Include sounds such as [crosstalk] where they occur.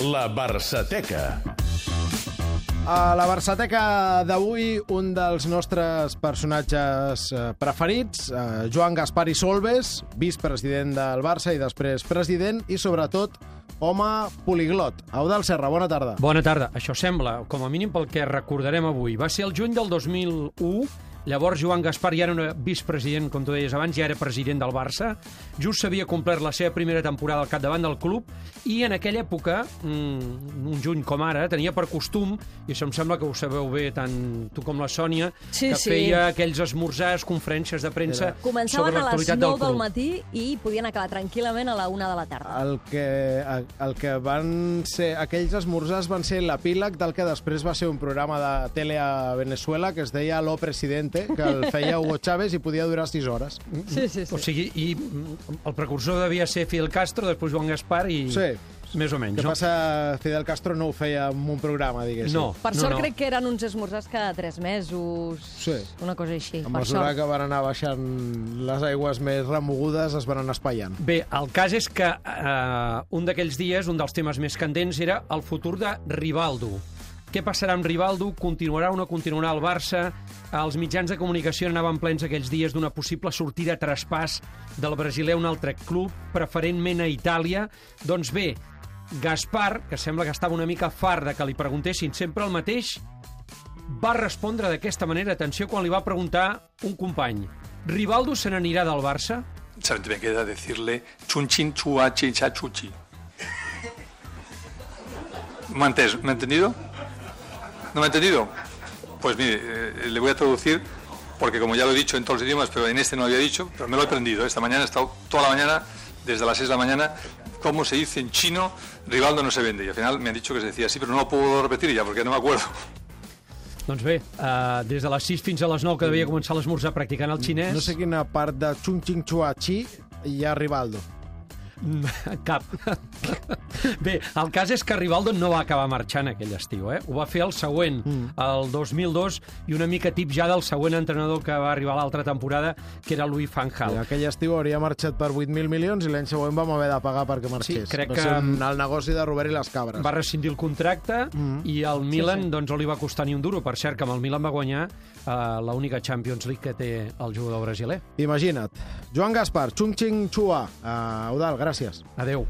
La Barçateca. A la Barçateca d'avui, un dels nostres personatges eh, preferits, eh, Joan Gaspar i Solves, vicepresident del Barça i després president, i sobretot home poliglot. Eudal Serra, bona tarda. Bona tarda. Això sembla, com a mínim pel que recordarem avui. Va ser el juny del 2001, llavors Joan Gaspar ja era un vicepresident, com tu deies abans, ja era president del Barça, just s'havia complert la seva primera temporada al capdavant del club, i en aquella època, mm, un juny com ara, tenia per costum, i això em sembla que ho sabeu bé tant tu com la Sònia, Sí, que sí. feia aquells esmorzars, conferències de premsa sobre Començaven a les l'actualitat 9 del del club. matí i podien acabar tranquil·lament a la 1 de la tarda. El que, el que van ser... Aquells esmorzars van ser l'epíleg del que després va ser un programa de tele a Venezuela que es deia Lo Presidente, que el feia Hugo Chávez i podia durar 6 hores. Sí, sí, O sigui, i mm, el precursor devia ser Fidel Castro, després Joan Gaspar i... Sí. Més o menys, Què no? passa? Fidel Castro no ho feia en un programa, diguéssim. No. Per sort no. crec que eren uns esmorzars cada 3 mesos, Sí. una cosa així. A mesura sort. que van anar baixant les aigües més remogudes, es van anar espaiant. Bé, el cas és que eh, un d'aquells dies, un dels temes més candents, era el futur de Rivaldo. Què passarà amb Rivaldo? Continuarà o no continuarà el Barça? Els mitjans de comunicació anaven plens aquells dies d'una possible sortida a traspàs del brasiler a un altre club, preferentment a Itàlia. Doncs bé, Gaspar, que sembla que estava una mica fart de que li preguntessin sempre el mateix, va respondre d'aquesta manera, atenció, quan li va preguntar un company Rivaldo se n'anirà del Barça? Solamente me queda decirle chachuchi. [laughs] ¿Me ha entes- me entendido? ¿No me ha entendido? Pues mire, eh, le voy a traducir porque como ya lo he dicho en todos los idiomas, pero en este no lo había dicho, pero me lo he aprendido. Esta mañana he estado toda la mañana, desde las 6 de la mañana, cómo se dice en chino, Rivaldo no se vende. Y al final me han dicho que se decía así, pero no lo puedo repetir ya porque no me acuerdo. Doncs bé, uh, des de les 6 fins a les 9 que devia començar l'esmorzar practicant el xinès... No sé quina part de Chung Ching Chua Chi hi ha Rivaldo. [laughs] Cap. [laughs] Bé, el cas és que Rivaldo no va acabar marxant aquell estiu, eh? Ho va fer el següent, Mm. el 2002, i una mica tip ja del següent entrenador que va arribar l'altra temporada, que era Louis Van I Gaal. aquell estiu hauria marxat per 8.000 milions i l'any següent vam haver de pagar perquè marxés. crec va que- un, el negoci de Robert i les cabres. Va rescindir el contracte Mm. i el Milan doncs, no li va costar ni un duro. Per cert, que amb el Milan va guanyar uh, l'única Champions League que té el jugador brasiler. Imagina't. Joan Gaspar, Chung Ching Chua. Uh, Eudal, gràcies. Adeu.